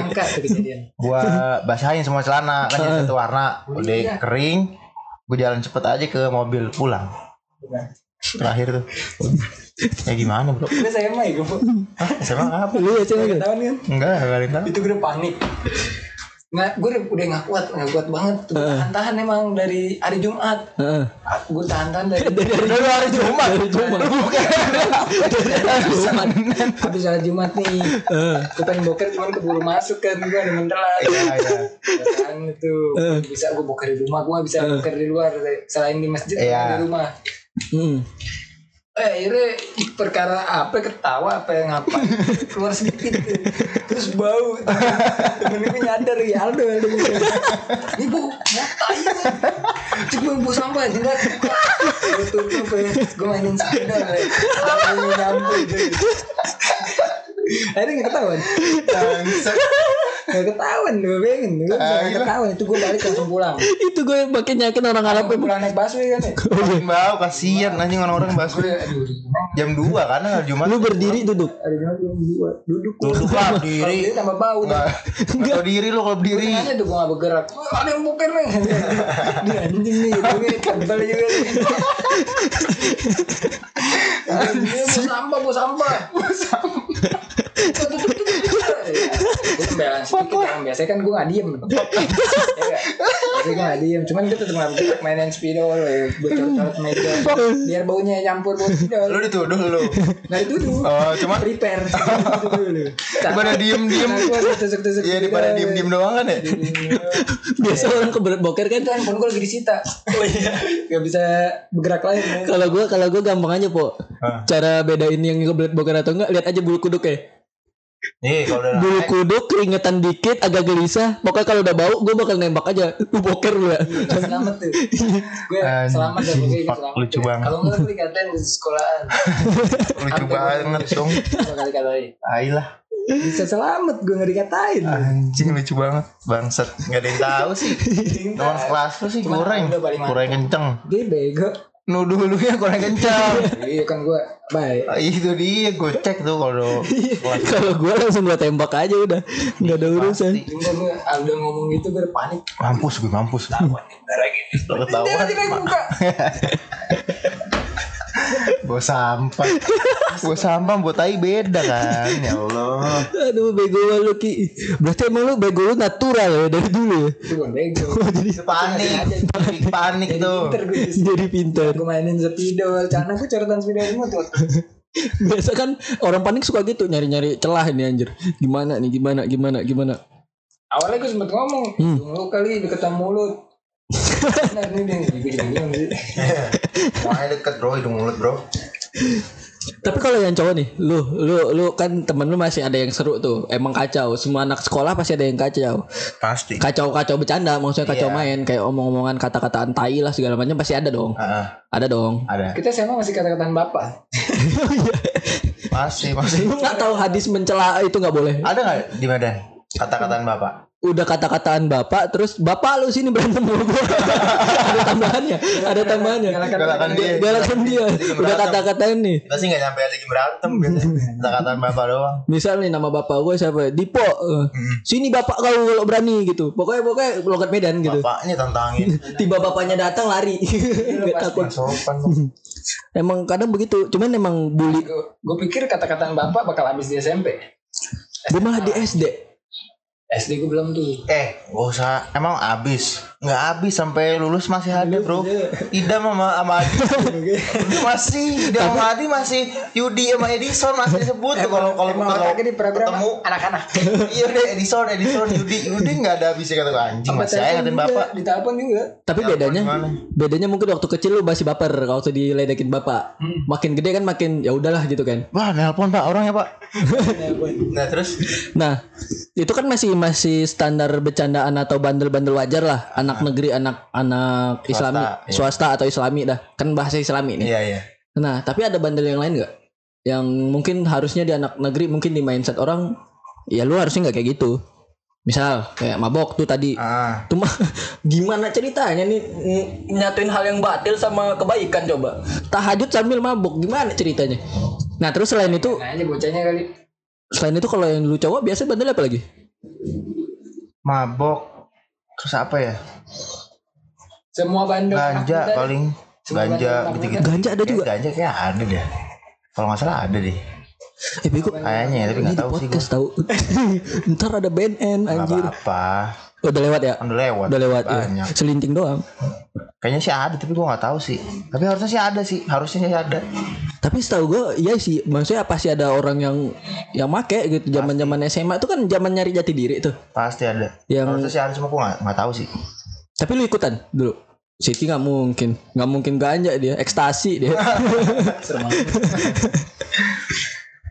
Gua basahin semua celana kan jadi satu warna. Udah kering. Gua jalan cepet aja ke mobil pulang. Terakhir tuh. Ya gimana bro? Saya mah ya gue Hah? SMA apa? Lu ya cewek. ketahuan kan Enggak, enggak tahu. itu gue udah panik nggak gue udah, nggak kuat nggak kuat banget tuh tahan tahan emang dari hari Jumat Heeh. gue tahan tahan dari [LAUGHS] Dari hari Jumat. Dari Jumat. habis hari Jumat nih gue pengen boker cuman keburu masuk kan gue ada mentelan Iya, iya. kan itu bisa gue boker di rumah gue bisa boker di luar selain di masjid Iya. di rumah Hmm. Eh, akhirnya perkara apa ketawa apa yang apa [LAUGHS] keluar sedikit tuh. terus bau. Temen gue nyadar ya Aldo Aldo ini bu tai cuma bu sampah jelas tutup ya gue mainin sepeda ini nyambung akhirnya gak ketahuan. Gak ketahuan gue pengen gue bisa gak ketahuan itu gue balik langsung pulang. Itu gue makin yakin orang Arab gue pulang naik busway kan ya? Makin bau kasihan anjing orang-orang gue aduh gimana jam 2 kan hari Jumat. Lu berdiri duduk. ada jam dua duduk. Duduk lah Kalau berdiri. diri tambah bau Enggak. Enggak tahu diri lu kalau berdiri. Tengahnya tuh gue gak bergerak. Ada yang bukan nih. [LAUGHS] Dia anjing nih Tapi tebal juga mau [LAUGHS] sampah Mau sampah. Mau sampah. Gue pembelaan sedikit Biasanya kan gue gak diem [LAUGHS] Ya gak? Biasanya gue gak diem Cuman gue tetep gak bergerak [LAUGHS] Mainin spidol ya. Gue colot-colot meja Biar baunya campur bau spidol Lu dituduh lu. Nah itu dulu Oh, cuma Prepare [LAUGHS] Daripada diem-diem. Gue tusuk-tusuk Iya daripada spidol. diem-diem doang kan ya. Biasa orang kebelet boker kan. itu handphone gue lagi disita oh iya gak bisa bergerak lain ya. Kalau gue kalau gue gampang aja po. Cara bedain yang kebelet boker atau enggak lihat aja bulu kuduk ya. Nih kalau udah Bulu kuduk keringetan dikit agak gelisah. Pokoknya kalau udah bau gue bakal nembak aja. [LAUGHS] Lu boker lu ya. selamat tuh gue selamat dan Anjing, gue selamat lucu ya. banget. kalau enggak gue dikatain di sekolahan [LAUGHS] lucu banget dong. Kali katain Tai lah. bisa selamat gue gak dikatain Anjing lucu banget. Bangsat. Enggak ada yang tahu sih. [LAUGHS] Teman kelas lu sih mantap. Goreng kenceng. dia bego Nuduh lu ya goreng kenceng. [LAUGHS] iya kan gue baik Ah, itu dia gue cek tuh kalau [LAUGHS] kelas Kalau gue langsung gue tembak aja udah. Nggak ada urusan. pasti. cuma gue Aldo ngomong gitu gue panik mampus gue mampus ketahuan buka [LAUGHS] bawa sampah. Bawa sampah buat tai beda kan? Ya Allah. Aduh bego lu Ki. Berarti emang lu bego lu natural ya dari dulu ya. itu bukan bego. Itu panik. Panik tuh. pinter gue Jadi pintar. gue mainin spidol karena gue coretan spidol semua tuh. [LAUGHS] Biasa kan orang panik suka gitu nyari-nyari celah ini anjir. Gimana nih gimana gimana gimana. awalnya gue sempet ngomong lu kali deketan mulut Bingung sih Makanya deket bro hidung mulut bro Tapi kalau yang cowok nih, lu lu lu kan temen lu masih ada yang seru tuh. Emang kacau. Semua anak sekolah pasti ada yang kacau. pasti Kacau-kacau bercanda, maksudnya kacau Iya. main kayak omong-omongan kata-kataan tai lah segala macam pasti ada dong. Ah, Ada dong. ada kita sama masih kata-kataan bapak masih masih Lu nggak tahu hadis mencela itu nggak boleh. ada nggak di Medan kata-kataan bapak udah kata-kataan bapak terus bapak lu sini berantem sama gua. [LAUGHS] Ada tambahannya ada tambahannya. Galakan dia. galakan dia. Udah berantem. kata-katain nih. Kita sih gak nyampe lagi berantem. Kata-kataan bapak doang. misal nih nama bapak gue siapa? Dipo eh, sini bapak kau kalau berani gitu. Pokoknya pokoknya logat Medan gitu. Bapaknya tantangin. [LAUGHS] tiba bapaknya datang lari. [LAUGHS] Nggak takut. Emang kadang begitu. Cuman emang bully Gue pikir kata-kataan bapak bakal habis di SMP. gue malah di SD SD gue belum tuh. Eh, gak usah. Emang abis? Nggak abis sampai lulus masih ada bro. Idam sama sama Adi. [LAUGHS] masih. Idam sama Adi masih. Yudi sama Edison masih disebut tuh kalau kalau Emang kalau di program ketemu. anak-anak. [LAUGHS] iya deh Edison, Edison, Yudi, Yudi nggak ada habisnya kata anjing masih aja ngatain bapak. Di telepon juga. tapi Ya, bedanya bedanya mungkin waktu kecil lu masih baper kalau waktu diledekin bapak makin gede kan makin ya udahlah gitu kan Wah, nelpon pak orang ya pak. [LAUGHS] nah terus Nah, itu kan masih masih standar bercandaan atau bandel-bandel wajar lah. Anak negeri, anak-anak Islami, iya. swasta atau Islami dah. Kan bahasa Islami nih. iya iya. Nah, tapi ada bandel yang lain nggak? Yang mungkin harusnya di anak negeri mungkin di mindset orang, ya lu harusnya nggak kayak gitu. Misal kayak mabok tuh tadi. Ah, Cuma [LAUGHS] gimana ceritanya nih nyatuin hal yang batil sama kebaikan coba. Tahajud sambil mabok gimana ceritanya? Nah, terus selain itu Nah aja bocahnya kali. selain itu kalau yang lu cowok biasa bandel apa lagi? mabok. Terus apa ya? Semua bandel. anak Ganja paling. Semua Ganja gitu-gitu. Ganja ada juga. Eh, Ganja kayak ada deh. Kalau nggak salah ada deh. Eh bego Kayaknya ya, tapi nggak tahu sih gue. tahu. [LAUGHS] Ntar ada BNN Gak anjir. apa-apa. Oh, udah lewat ya? Udah lewat. Udah lewat ya. Banyak. Selinting doang. Kayaknya sih ada tapi gua nggak tahu sih. Tapi harusnya sih ada sih. Harusnya sih ada. Tapi setahu gue iya sih. Maksudnya pasti ada orang yang yang make gitu zaman-zaman SMA itu kan zaman nyari jati diri tuh. Pasti ada. Yang Harusnya sih ada cuma gua nggak nggak tahu sih. Tapi lu ikutan dulu. Siti nggak mungkin, nggak mungkin ganja dia, ekstasi dia. Serem [LAUGHS] banget.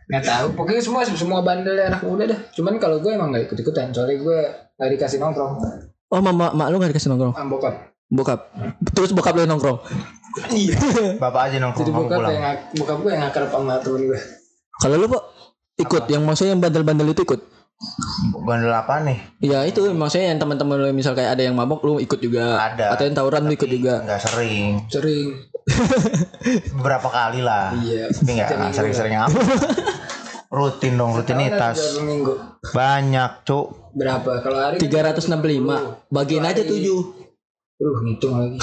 Nggak tahu. Pokoknya semua semua bandel anak muda dah. Cuman kalau gue emang nggak ikut ikutan. Soalnya gue nggak dikasih nongkrong. Oh mama mak lu nggak dikasih nongkrong, Am bokap. bokap. Terus bokap lu nongkrong. Iya. [LAUGHS] Bapak aja nongkrong Jadi bokap yang bokap gue yang akrab sama temen gue. Kalau lu kok ikut yang maksudnya yang bandel-bandel itu ikut? Bandel apa nih? Ya itu maksudnya yang teman-teman lu misal kayak ada yang mabok lu ikut juga. Ada. Atau yang tawuran lu ikut juga. Nggak sering. Sering. Beberapa kali lah. Iya. Tapi nggak sering-sering apa. Rutin dong rutinitas. Banyak cuk. Berapa? Kalau hari kan 365 bagiin aja 7 Aduh, ngitung lagi.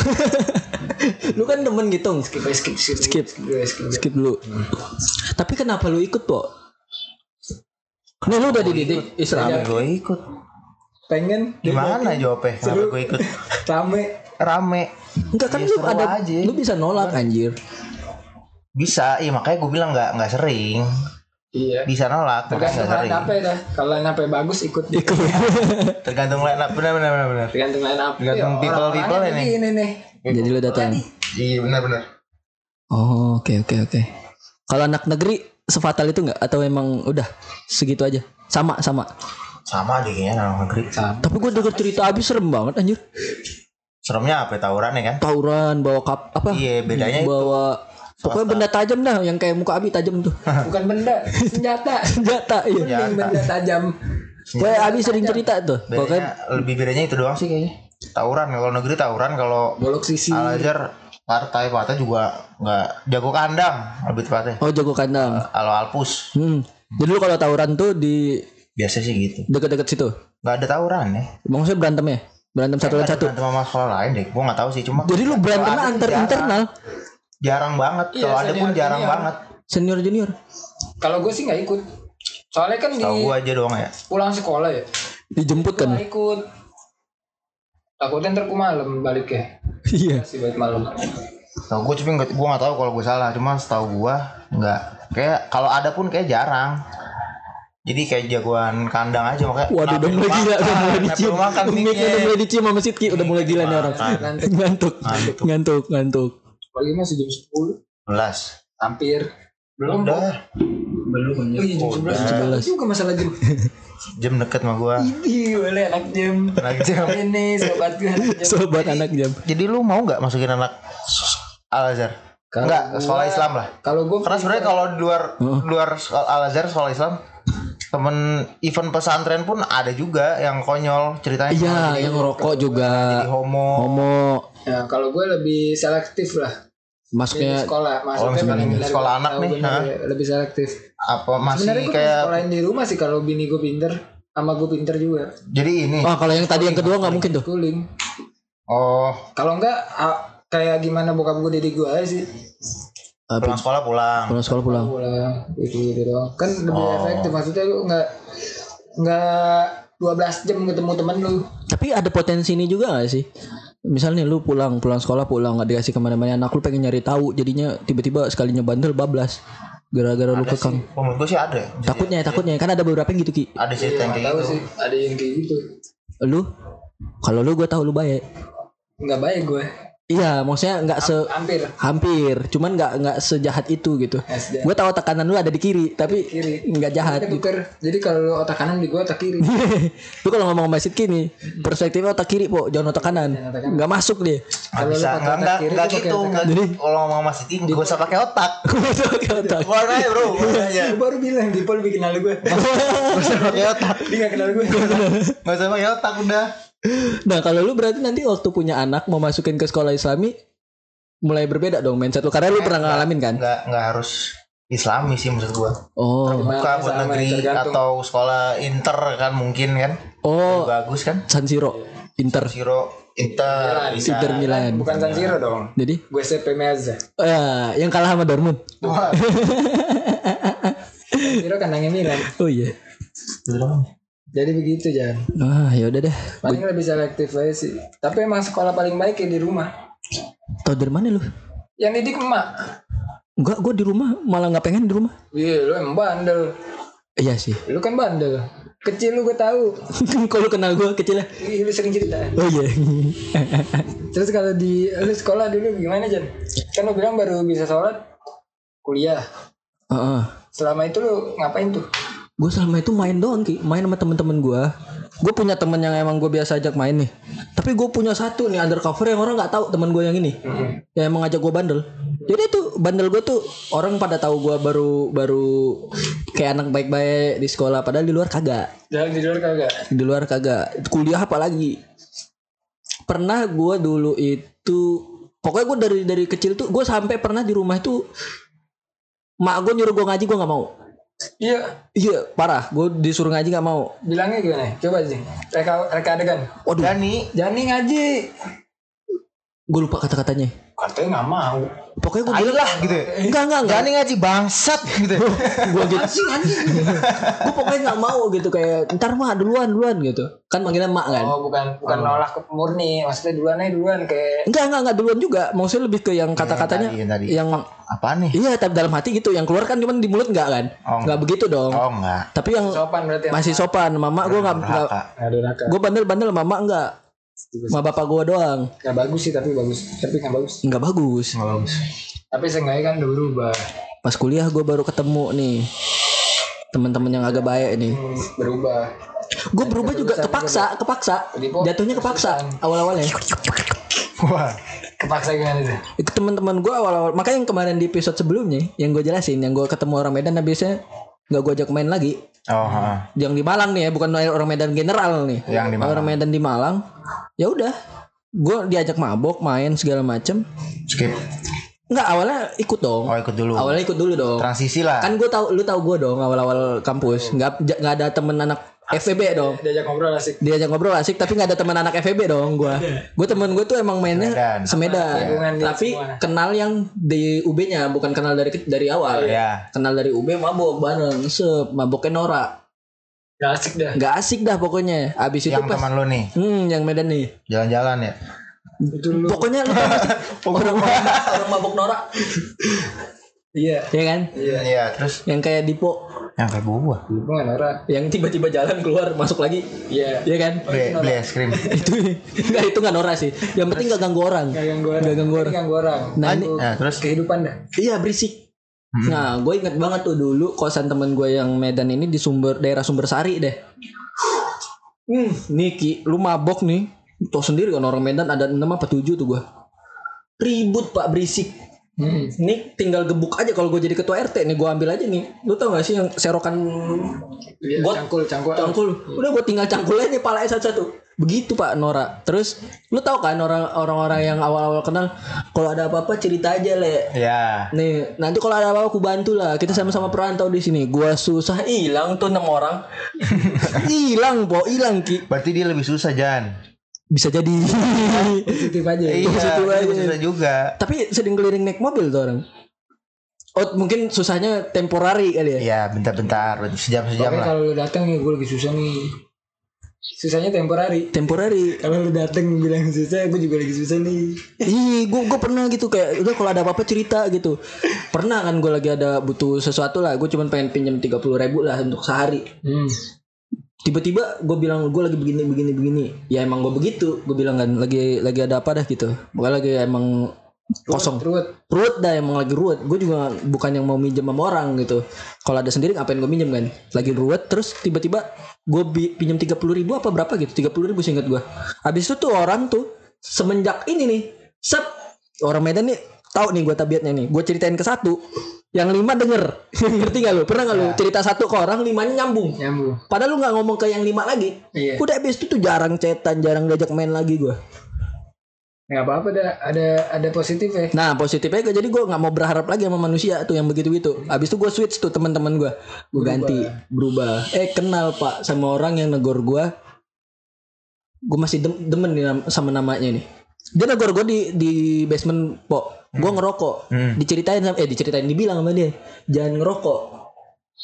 [LAUGHS] Lu kan demen ngitung Skip, skip, skip, Skip. Skip. Skip dulu Tapi kenapa lu ikut po? Nih lu udah dididik Islam Gue ikut. Pengen Gimana jawabnya? Kenapa gue ikut? [LAUGHS] rame. Rame. Enggak kan Ya, lu ada aja. Lu bisa nolak anjir Bisa, iya makanya gue bilang nggak nggak sering. Iya. Bisa nolak, Tergantung nggak line sering. up dah. Kalau line up bagus ikut. Ikut [LAUGHS] Tergantung line up, benar benar benar benar. Tergantung line up. Tergantung Iya, people-people orang-orangnya ini. Ini nih. Jadi lu datang Iya benar benar. Oh oke oke oke Kalau anak negeri Sefatal itu enggak Atau emang udah Segitu aja Sama sama Sama deh kayaknya dalam negeri. Tapi gue denger cerita abis serem banget anjir Seremnya apa? ya, Tawuran ya kan? Tauran bawa kap apa Iya, bedanya itu. bawa pokoknya benda tajam dah yang kayak muka abi tajam tuh [LAUGHS] Bukan benda, senjata. [LAUGHS] senjata iya Mending benda tajam. Pokoknya abi sering cerita tuh Bedanya pokoknya lebih bedanya itu doang sih kayaknya. Tawuran kalau negeri tawuran kalau Bolok sisi. Al Azhar partai partai juga nggak jago kandang lebih tepatnya. oh jago kandang Kalau Alpus hmm. jadi lu kalau tawuran tuh di biasa sih gitu. deket-deket situ Nggak ada tawuran ya. maksudnya berantem ya berantem satu lawan satu berantem sama sekolah lain deh. Gua nggak tahu sih cuma. jadi lu berantem antar jarang. internal Jarang banget. Iya, Kalau ada pun jarang junior. banget. senior junior Kalau gue sih nggak ikut. Soalnya kan di Tahu gua aja doang ya. pulang sekolah ya. dijemput kan nggak ikut. Takutnya ntar ku malam balik ya. Iya Masih balik malam. Tahu gue tapi nggak, gue nggak tahu kalau gue salah. Cuma setahu gue nggak. Kayak kalau ada pun kayak jarang. Jadi kayak jagoan kandang aja makanya. Waduh udah mulai gila Udah makan? mulai dicium mic-nya? udah mulai dicium sama Sidki Udah mulai gila nih orang Ngantuk. Ngantuk Ngantuk. Ngantuk Ngantuk Pagi masih jam 10. Belas. Hampir. Belum. Udah. Belum. Oh iya jam 11. 11. juga masalah jam. [LAUGHS] Jam deket sama gue. Ih, boleh anak jam. Anak jam. [LAUGHS] Ini sobat gue anak jam. Sobat anak jam Jadi lu mau nggak masukin anak Al Azhar? Enggak, gua- sekolah Islam lah. Kalau gue Karena sebenarnya kalau di luar Heeh. luar Al Azhar sekolah Islam temen event pesantren pun ada juga yang konyol ceritanya Iya, yang ngerokok juga. jadi homo Homo Ya, kalau gue lebih selektif lah. Di masuknya sekolah, Oh, maksudnya misalnya benar-benar sekolah anak nih, benar hah? ya, lebih selektif. apa masih Sebenarnya gue kayak sekolahin di rumah sih kalau bini gue pinter sama gue pinter juga. jadi ini Oh, kalau yang tadi yang kedua nggak mungkin tuh. Schooling. oh Kalau enggak kayak gimana bokap gue didik gue aja sih. Pulang sekolah pulang Pulang sekolah pulang. Pulang gitu gitu doang. Kan lebih Oh. efektif maksudnya lu enggak enggak 12 jam ketemu temen lu. Tapi ada potensi ini juga gak sih? Misalnya lu pulang pulang sekolah pulang nggak dikasih ke mana-mana anak lu pengen nyari tahu jadinya tiba-tiba sekalinya bandel bablas gara-gara lu kekang. sih oh, menurut gue sih ada Takutnya takutnya kan ada beberapa yang gitu ki. ada cerita yang Nggak kayak tahu gitu sih ada yang kayak gitu. Lu kalau lu gue tahu lu baik. Enggak baik gue. Iya, maksudnya nggak se Hampir. hampir, cuman nggak nggak sejahat itu gitu. SD. Gue tahu tekanan lu ada di kiri, tapi Kiri. nggak jahat. gitu. Ketuker. Jadi kalau lu otak kanan di gue otak kiri. [LAUGHS] lu kalau ngomong sama Sid gini, perspektifnya otak kiri, po, jangan otak kanan. Nggak masuk dia. Nggak Kalau lu bisa nggak otak nggak kiri nggak gitu otak nggak kalau ngomong sama Siti nggak usah pakai otak [LAUGHS] Nggak masuk pakai otak. keluar aja bro Gue baru bilang di Pol bikin kenal gue. nggak [LAUGHS] usah pakai otak Dia gak kenal gue. nggak usah pakai otak udah Nah kalau lu berarti nanti waktu punya anak mau masukin ke sekolah Islami mulai berbeda dong mindset lu karena lu pernah ngalamin kan? nggak nggak harus Islami sih maksud gua Oh, buka buat negeri tergantung. atau sekolah inter kan mungkin kan oh bagus kan San Siro, Inter, Siro inter bisa Inter Milan. Bukan San Siro dong. Jadi Gue CP Meza. eh, yang kalah sama Dortmund. Wah, San Siro kandangnya Milan. Oh iya. Jadi begitu Jan. Ah ya udah deh. Paling lebih selektif aja sih. Tapi emang sekolah paling baik ya di rumah. Tau dari mana lu? Yang didik emak. Enggak, gue di rumah malah nggak pengen di rumah. Iya lu emang bandel. Iya sih. Lu kan bandel. Kecil lu gue tahu. [LAUGHS] Kalau lu kenal gue kecil ya. Ih, lu sering cerita. Oh iya. [LAUGHS] Terus kalau di lu sekolah dulu gimana Jan? Kan lu bilang baru bisa sholat kuliah. Heeh. Selama itu lu ngapain tuh? Gue selama itu main doang ki, main sama temen-temen gue. Gue punya temen yang emang gue biasa ajak main nih. Tapi gue punya satu nih undercover yang orang nggak tahu temen gue yang ini. Yang emang ngajak gue bandel. Jadi tuh bandel gue tuh orang pada tahu gue baru baru kayak anak baik-baik di sekolah. Padahal di luar kagak. Jalan di luar kagak? Di luar kagak. Kuliah apa lagi? Pernah gue dulu itu pokoknya gue dari dari kecil tuh gue sampai pernah di rumah itu mak gue nyuruh gue ngaji gue nggak mau. Iya. Iya parah. Gue disuruh ngaji nggak mau. Bilangnya gimana? Coba sih. Reka, reka adegan. Waduh. Dani Jani ngaji. Gue lupa kata-katanya. Katanya nggak mau. Pokoknya gue bilang lah gitu ya. enggak enggak enggak. Dani ngaji bangsat gitu ya. [LAUGHS] Gue gitu. gue pokoknya nggak mau gitu kayak ntar mah duluan duluan gitu. Kan manggilnya mak kan. Oh bukan bukan nolak ke murni. Maksudnya duluan aja duluan kayak. Enggak enggak enggak duluan juga. Maksudnya lebih ke yang kata-katanya tadi, yang tadi. yang Apaan nih? iya tapi dalam hati gitu. Yang keluar kan cuman di mulut enggak kan? Oh, Enggak begitu dong. Oh enggak. Tapi yang Sopan berarti. masih sopan. Mama gue nggak nggak. Durhaka. Ada raka. Gue bandel-bandel mama enggak. Sama bapak gue doang. Gak bagus sih tapi bagus. Tapi nggak bagus. Enggak bagus. Nggak bagus. Tapi seenggaknya kan udah berubah. Pas kuliah gue baru ketemu nih teman-teman yang agak baik nih. Hmm, berubah. Gue berubah juga kepaksa, kepaksa. Jadi, Jatuhnya kepaksa awal-awalnya. Wah. Kepaksa gimana tuh? Itu teman-teman gue awal-awal makanya yang kemarin di episode sebelumnya yang gue jelasin yang gue ketemu orang Medan habisnya nggak gue ajak main lagi Oh, ha. yang di Malang nih ya bukan orang Medan general nih Yang di Malang. orang Medan di Malang ya udah gue diajak mabok main segala macem skip. nggak awalnya ikut dong Oh ikut dulu. awalnya ikut dulu dong Transisi lah. kan gue tahu lu tahu gue dong awal-awal kampus nggak j- nggak ada temen anak FVB dong. Diajak ngobrol asik. diajak ngobrol asik tapi nggak ada teman anak FVB dong gue gue temen gue tuh emang mainnya semedan. Lingkungan dia tapi semua. kenal yang di UB-nya bukan kenal dari ke- dari awal. Ya. kenal dari UB mabok bareng sep maboknya Nora. Gak asik dah. nggak asik dah pokoknya. Abis itu Yang pas teman lu nih? Hmm yang Medan nih. Jalan-jalan ya. Itu lu. pokoknya lu [LAUGHS] gak orang orang mabok Nora [LAUGHS] Iya. ya kan Iya. Iya, terus yang kayak Dipo yang kayak gua. Gue gak norak. yang tiba-tiba jalan keluar masuk lagi Iya. ya kan Beli, beli es krim. [LAUGHS] itu enggak itu nggak Nora sih yang penting nggak ganggu orang Gak ganggu orang. Nggak ganggu orang. Ganggu orang. Nah, ini- Nah, terus kehidupan dah. Iya berisik. Nah, gue inget banget tuh dulu kosan temen gue yang Medan ini di sumber daerah Sumber Sari deh. Hmm, Niki, lu mabok nih. Tuh sendiri kan orang Medan ada 6 apa 7 tuh gue. Ribut pak berisik. Hmm. Ini tinggal gebuk aja kalau gue jadi ketua RT nih gue ambil aja nih. Lu tau gak sih yang serokan Got- cangkul, cangkul. cangkul? Udah gue tinggal cangkul aja nih palanya satu-satu. Begitu Pak Nora. Terus lu tahu kan orang orang-orang yang awal-awal kenal kalau ada apa-apa cerita aja le. Ya. Nih, nanti kalau ada apa-apa aku bantu lah. Kita sama-sama perantau di sini. Gua susah hilang tuh enam orang. [LAUGHS] Hilang, po, hilang Ki. Berarti dia lebih susah Jan. Bisa jadi. Positif aja. Iya, positif dia aja. susah juga. Tapi sering keliling naik mobil tuh orang. Oh, mungkin susahnya temporari kali ya. Iya, bentar-bentar, sejam-sejam Pokoknya lah. kalau lu datang nih gue lagi susah nih. Susahnya temporari. Temporari. Kalau lu datang bilang susah, gue juga lagi susah nih. Ih, gue gue pernah gitu kayak udah kalau ada apa-apa cerita gitu. Pernah kan gue lagi ada butuh sesuatu lah. Gue cuma pengen pinjam tiga puluh ribu lah untuk sehari. Hmm. Tiba-tiba gue bilang gue lagi begini begini begini. Ya emang gue begitu. Gue bilang kan lagi lagi ada apa dah gitu. Bukan lagi emang kosong. Ruwet. Ruwet dah emang lagi ruwet. Gue juga bukan yang mau minjem sama orang gitu. Kalau ada sendiri ngapain gue minjem kan? Lagi ruwet terus tiba-tiba gue pinjam tiga puluh ribu apa berapa gitu? Tiga puluh ribu singkat gue. Habis itu tuh orang tuh semenjak ini nih, sep orang Medan nih tahu nih gue tabiatnya nih. Gue ceritain ke satu, yang lima denger. [LAUGHS] Ngerti gak lu? Pernah gak lu cerita satu ke orang limanya nyambung? Nyambung. Padahal lu nggak ngomong ke yang lima lagi. Iya. Udah habis itu tuh jarang cetan, jarang diajak main lagi gue. Nggak apa-apa ada ada ada positif ya. Nah positifnya gue jadi gue nggak mau berharap lagi sama manusia tuh yang begitu gitu. Abis itu gue switch tuh teman-teman gue, gue ganti berubah. Eh kenal pak sama orang yang negor gue, gue masih dem- demen nam- sama namanya nih. Dia negor gue di di basement po, gue ngerokok. Hmm. Diceritain sama- eh diceritain dibilang sama dia, jangan ngerokok.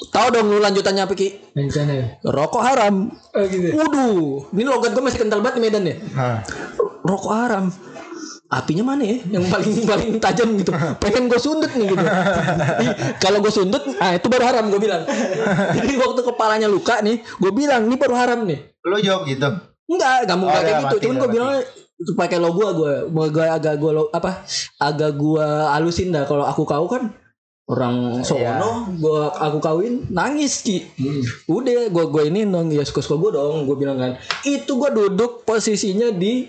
Tahu dong lu lanjutannya apa ki? Rencana. Rokok haram. Oh gitu. Waduh, ini logat gue masih kental banget di Medan ya. Nah, rokok haram apinya mana ya yang paling [LAUGHS] paling tajam gitu [LAUGHS] pengen gue sundut nih gitu [LAUGHS] kalau gue sundut ah itu baru haram gue bilang jadi waktu kepalanya luka nih gue bilang ini baru haram nih lu jawab gitu. enggak nggak mau Oh, kayak udah, gitu mati, cuman gue bilang pakai lo gua gue gue agak gue apa agak gue alusin dah kalau aku kau kan orang Iya. sono gua aku kawin nangis ki Hmm. udah gue gue ini dong ya suka suka gue dong gue bilang kan itu gue duduk posisinya di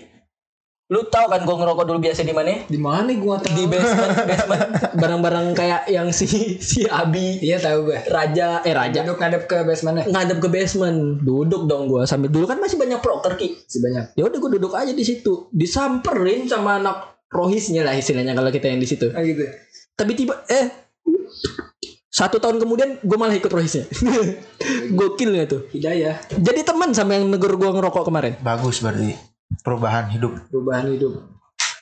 lu tahu kan gue ngerokok dulu biasa di mana? Di mana gua tahu? di basement [LAUGHS] basement. Barang-barang kayak yang si si Abi. Iya tahu gue. Raja. Eh Raja. Duduk ngadep ke basementnya. ngadep ke basement. Duduk dong gue sambil dulu kan masih banyak proker ki. Si banyak. ya udah gue duduk aja di situ. Disamperin sama anak rohisnya lah istilahnya kalau kita yang di situ. Oh gitu. tapi tiba eh satu tahun kemudian gue malah ikut rohisnya. [LAUGHS] Gokil ya tuh? Hidayah. jadi teman sama yang negur gue ngerokok kemarin. Bagus berarti perubahan hidup. Perubahan hidup.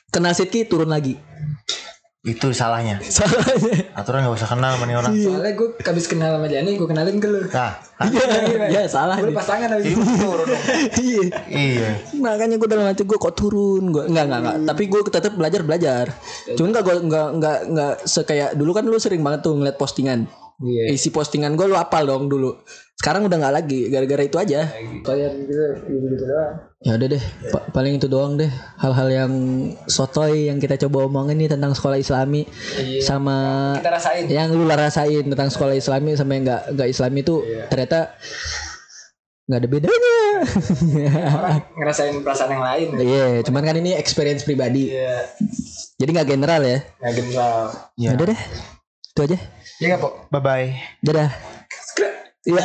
kena Sidki turun lagi Itu salahnya. salahnya Aturan gak usah kenal sama nih orang. Soalnya gue habis kenal sama Jani, gue kenalin ke lu. Nah, [LAUGHS] ya salah Gue pasangan habis itu. lu turun iya Iya. makanya gue dalam hati gue kok turun gue nggak nggak nggak tapi gue tetap belajar belajar cuman nggak gue nggak nggak nggak sekayak dulu kan lu sering banget tuh ngeliat postingan Iya. isi postingan gue lu apal dong dulu sekarang udah nggak lagi gara-gara itu aja Kalian gitu gitu doang. ya udah deh pa- paling itu doang deh hal-hal yang sotoy yang kita coba omongin nih tentang sekolah islami Iya. sama Kita rasain. yang lu rasain tentang sekolah islami sama yang nggak nggak islami itu ternyata nggak ada bedanya Orang ngerasain perasaan yang lain. Iya, cuman kan ini experience pribadi. Iya. Jadi nggak general ya. Nggak general. Iya. Udah deh. Itu aja. Iya nggak, Pok? Bye bye. Dadah. Iya.